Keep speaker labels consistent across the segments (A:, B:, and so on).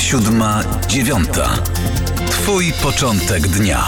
A: Siódma, dziewiąta. Twój początek dnia.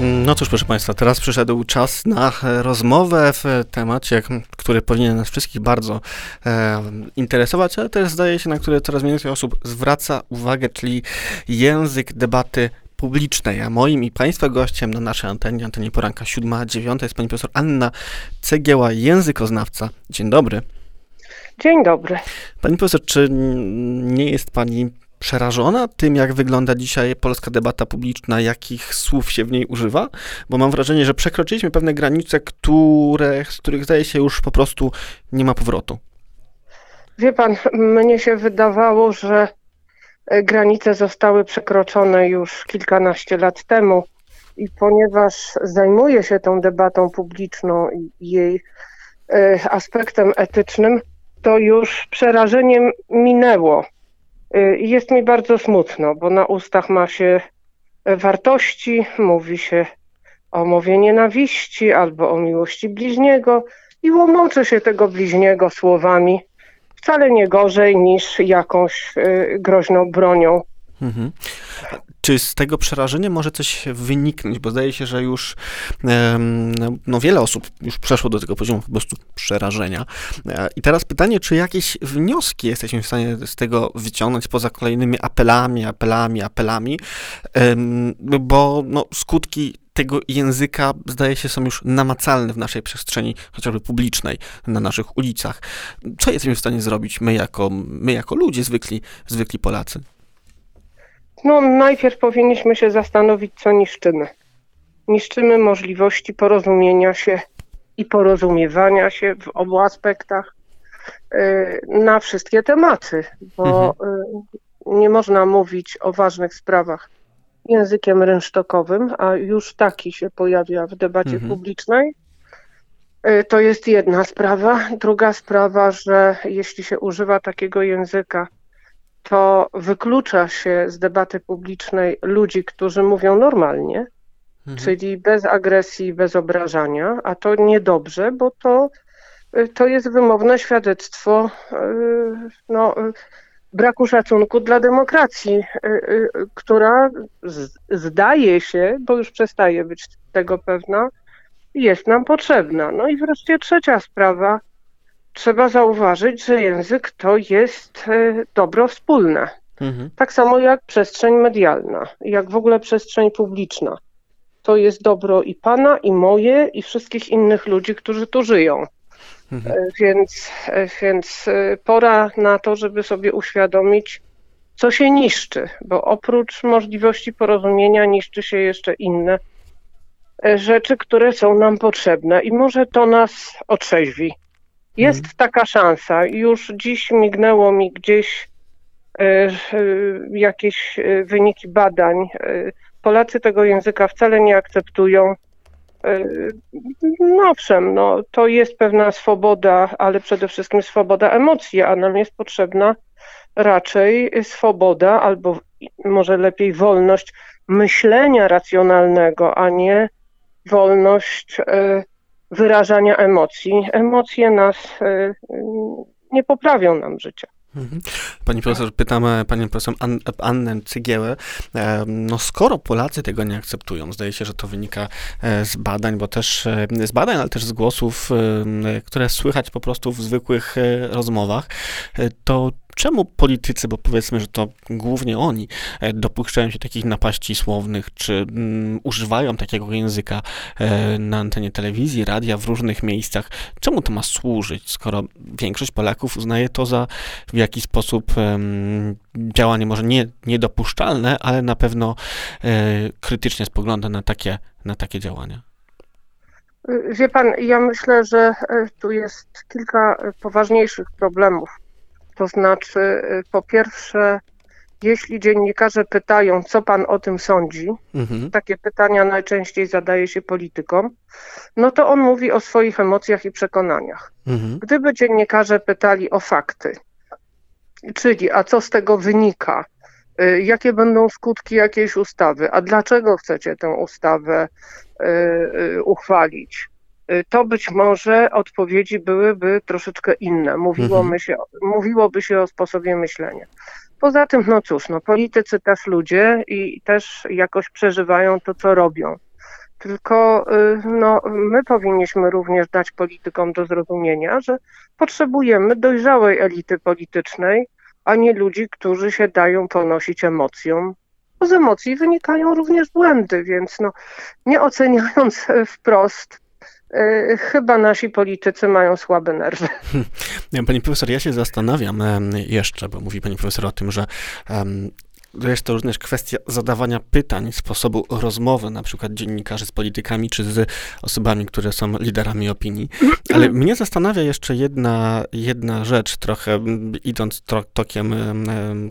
B: No cóż, proszę Państwa, teraz przyszedł czas na rozmowę w temacie, który powinien nas wszystkich bardzo e, interesować, ale też zdaje się, na który coraz więcej osób zwraca uwagę, czyli język debaty publicznej, a moim i Państwa gościem na naszej antenie, antenie poranka 7-9 jest pani profesor Anna Cegieła, językoznawca. Dzień dobry.
C: Dzień dobry.
B: Pani profesor, czy nie jest Pani przerażona tym, jak wygląda dzisiaj polska debata publiczna, jakich słów się w niej używa? Bo mam wrażenie, że przekroczyliśmy pewne granice, które, z których zdaje się już po prostu nie ma powrotu.
C: Wie pan, mnie się wydawało, że e, granice zostały przekroczone już kilkanaście lat temu i ponieważ zajmuję się tą debatą publiczną i jej e, aspektem etycznym, to już przerażeniem minęło. Y, jest mi bardzo smutno, bo na ustach ma się wartości, mówi się o mowie nienawiści albo o miłości bliźniego i łomoczy się tego bliźniego słowami wcale nie gorzej niż jakąś y, groźną bronią. Mhm.
B: Czy z tego przerażenia może coś wyniknąć? Bo zdaje się, że już no, wiele osób już przeszło do tego poziomu po prostu przerażenia. E, I teraz pytanie, czy jakieś wnioski jesteśmy w stanie z tego wyciągnąć poza kolejnymi apelami, apelami, apelami, bo no, skutki tego języka, zdaje się, są już namacalne w naszej przestrzeni, chociażby publicznej, na naszych ulicach. Co jesteśmy w stanie zrobić my jako, my jako ludzie, zwykli, zwykli Polacy?
C: No, najpierw powinniśmy się zastanowić, co niszczymy. Niszczymy możliwości porozumienia się i porozumiewania się w obu aspektach y, na wszystkie tematy, bo mhm. Y, nie można mówić o ważnych sprawach językiem rynsztokowym, a już taki się pojawia w debacie mhm. publicznej. Y, to jest jedna sprawa. Druga sprawa, że jeśli się używa takiego języka, to wyklucza się z debaty publicznej ludzi, którzy mówią normalnie, mhm. czyli bez agresji, bez obrażania, a to niedobrze, bo to, to jest wymowne świadectwo y, no, braku szacunku dla demokracji, y, y, która zdaje się, bo już przestaje być tego pewna, jest nam potrzebna. No i wreszcie trzecia sprawa, trzeba zauważyć, że język to jest e, dobro wspólne. Mhm. Tak samo jak przestrzeń medialna, jak w ogóle przestrzeń publiczna. To jest dobro i pana, i moje, i wszystkich innych ludzi, którzy tu żyją. Mhm. E, więc, e, więc pora na to, żeby sobie uświadomić, co się niszczy, bo oprócz możliwości porozumienia niszczy się jeszcze inne rzeczy, które są nam potrzebne i może to nas otrzeźwi. Jest mhm. taka szansa. Już dziś mignęło mi gdzieś e, e, jakieś e, wyniki badań. Polacy tego języka wcale nie akceptują. No owszem, no, to jest pewna swoboda, ale przede wszystkim swoboda emocji, a nam jest potrzebna raczej swoboda, albo może lepiej wolność myślenia racjonalnego, a nie wolność wyrażania emocji. Emocje nas e, nie poprawią nam życia. Mhm.
B: Pani profesor, pytam panią profesor Annę Cygiełę, e, no skoro Polacy tego nie akceptują, zdaje się, że to wynika e, z badań, bo też z badań, ale też z głosów, które słychać po prostu w zwykłych rozmowach, to czemu politycy, bo powiedzmy, że to głównie oni e, dopuszczają się takich napaści słownych, czy mm, używają takiego języka e, na antenie telewizji, radia w różnych miejscach, czemu to ma służyć, skoro większość Polaków uznaje to za w jakiś sposób działanie może nie niedopuszczalne, ale na pewno e, krytycznie spogląda na takie, na takie działania?
C: Wie pan, ja myślę, że tu jest kilka poważniejszych problemów to znaczy, y, po pierwsze, jeśli dziennikarze pytają, co pan o tym sądzi, mhm. takie pytania najczęściej zadaje się politykom, no to on mówi o swoich emocjach i przekonaniach. Mhm. Gdyby dziennikarze pytali o fakty, czyli a co z tego wynika, y, jakie będą skutki jakiejś ustawy, a dlaczego chcecie tę ustawę y, uchwalić, to być może odpowiedzi byłyby troszeczkę inne. Mówiłoby, mhm. się, mówiłoby się o sposobie myślenia. Poza tym, no cóż, no politycy też ludzie i też jakoś przeżywają to, co robią. Tylko y, no, my powinniśmy również dać politykom do zrozumienia, że potrzebujemy dojrzałej elity politycznej, a nie ludzi, którzy się dają ponosić emocjom. Bo z emocji wynikają również błędy, więc no, nie oceniając wprost, y, chyba nasi politycy mają słabe nerwy.
B: Pani profesor, ja się zastanawiam jeszcze, bo mówi pani profesor o tym, że jest to również kwestia zadawania pytań, sposobu rozmowy, na przykład dziennikarzy z politykami, czy z osobami, które są liderami opinii. Ale mnie zastanawia jeszcze jedna, jedna rzecz, trochę idąc tokiem,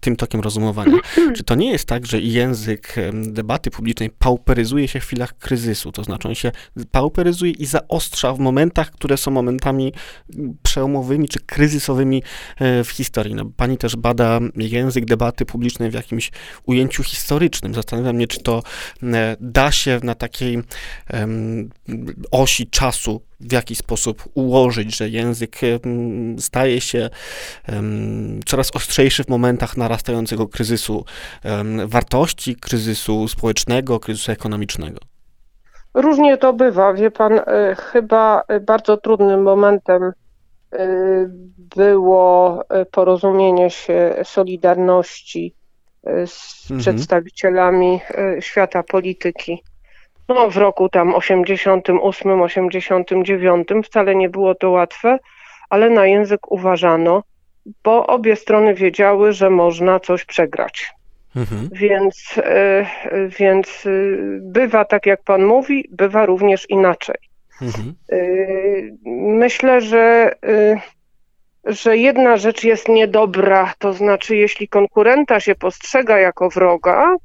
B: tym tokiem rozumowania. Czy to nie jest tak, że język debaty publicznej pauperyzuje się w chwilach kryzysu? To znaczy on się pauperyzuje i zaostrza w momentach, które są momentami przełomowymi czy kryzysowymi e, w historii. No, pani też bada język debaty publicznej w jakimś jakimś ujęciu historycznym. Zastanawiam się, czy to e, da się na takiej osi czasu w jakiś sposób ułożyć, że język staje się coraz ostrzejszy w momentach narastającego kryzysu wartości, kryzysu społecznego, kryzysu ekonomicznego.
C: Różnie to bywa. Wie pan, e, chyba bardzo trudnym momentem e, było porozumienie się Solidarności z mhm. przedstawicielami e, świata polityki. No, w roku tam 88, 89 wcale nie było to łatwe, ale na język uważano, bo obie strony wiedziały, że można coś przegrać. Mhm. Więc, e, więc e, bywa tak, jak pan mówi, bywa również inaczej. Mhm. Myślę, że że jedna rzecz jest niedobra, to znaczy jeśli konkurenta się postrzega jako wroga,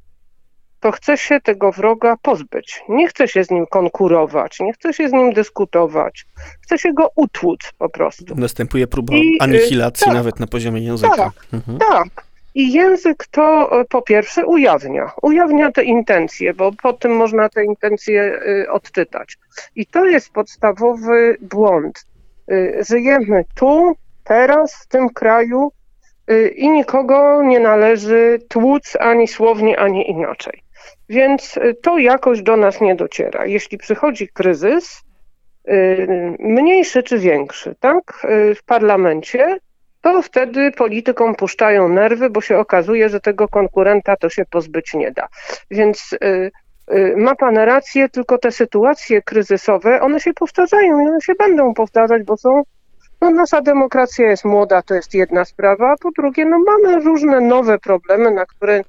C: to chce się tego wroga pozbyć. Nie chce się z nim konkurować, nie chce się z nim dyskutować, chce się go utłuc po prostu.
B: Następuje próba I, y, anihilacji tak, nawet na poziomie języka.
C: Tak, mhm. tak. I język to e, po pierwsze ujawnia, ujawnia te intencje, bo po tym można te intencje y, odczytać. I to jest podstawowy błąd. Y, żyjemy tu, teraz w tym kraju y, i nikogo nie należy tłuc ani słownie, ani inaczej. Więc y, to jakoś do nas nie dociera. Jeśli przychodzi kryzys, y, mniejszy czy większy, tak, w parlamencie, to wtedy politykom puszczają nerwy, bo się okazuje, że tego konkurenta to się pozbyć nie da. Więc ma Pan rację, tylko te sytuacje kryzysowe, one się powtarzają i one się będą powtarzać, bo są no, nasza demokracja jest młoda, to jest jedna sprawa, a po drugie, no, mamy różne nowe problemy, na które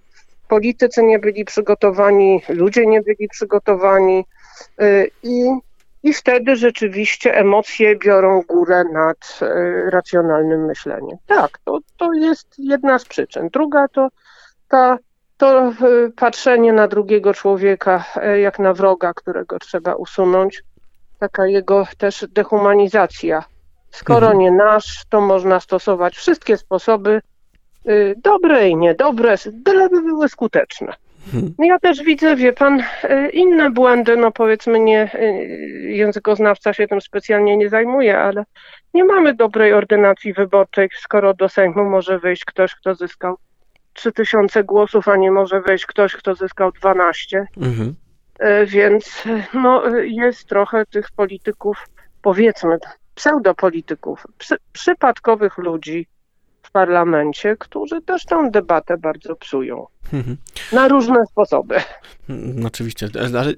C: politycy nie byli przygotowani, ludzie nie byli przygotowani y, i, i wtedy rzeczywiście emocje biorą górę nad y, racjonalnym myśleniem. Tak, to, to jest jedna z przyczyn. Druga to ta to y, patrzenie na drugiego człowieka jak na wroga, którego trzeba usunąć, taka jego też dehumanizacja Skoro mhm. nie nasz, to można stosować wszystkie sposoby, y, dobre i niedobre, byleby były skuteczne. Mhm. Ja też widzę, wie pan, y, inne błędy, no powiedzmy nie, y, językoznawca się tym specjalnie nie zajmuje, ale nie mamy dobrej ordynacji wyborczej, skoro do Sejmu może wejść ktoś, kto zyskał 3000 głosów, a nie może wejść ktoś, kto zyskał 12. Mhm. Więc no, jest trochę tych polityków, powiedzmy, pseudopolityków, przy, przypadkowych ludzi w parlamencie, którzy też tę debatę bardzo psują. Mhm. Na różne sposoby.
B: No, oczywiście.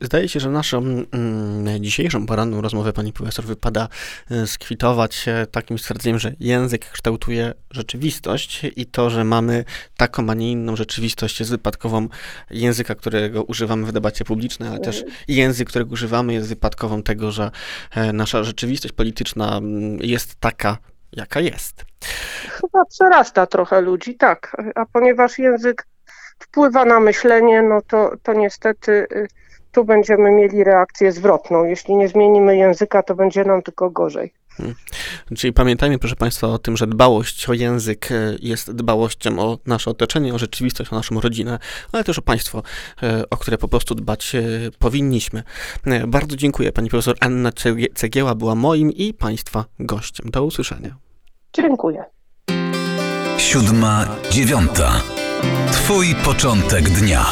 B: Zdaje się, że naszą mm, dzisiejszą poranną rozmowę pani profesor wypada e, skwitować takim stwierdzeniem, że język kształtuje rzeczywistość i to, że mamy taką, a nie inną rzeczywistość jest wypadkową języka, którego używamy w debacie publicznej, ale też język, którego używamy jest wypadkową tego, że e, nasza rzeczywistość polityczna mm, jest taka, jaka jest.
C: Chyba przerasta trochę ludzi, tak. A ponieważ język wpływa na myślenie, no to, to niestety y, tu będziemy mieli reakcję zwrotną. Jeśli nie zmienimy języka, to będzie nam tylko gorzej. Hmm.
B: Czyli pamiętajmy, proszę Państwa, o tym, że dbałość o język y, jest dbałością o nasze otoczenie, o rzeczywistość, o naszą rodzinę, ale też o państwo, y, o które po prostu dbać powinniśmy. Bardzo dziękuję. Pani profesor Anna Cegieła była moim i Państwa gościem. Do usłyszenia.
C: Dziękuję.
A: Siódma, dziewiąta. Twój początek dnia.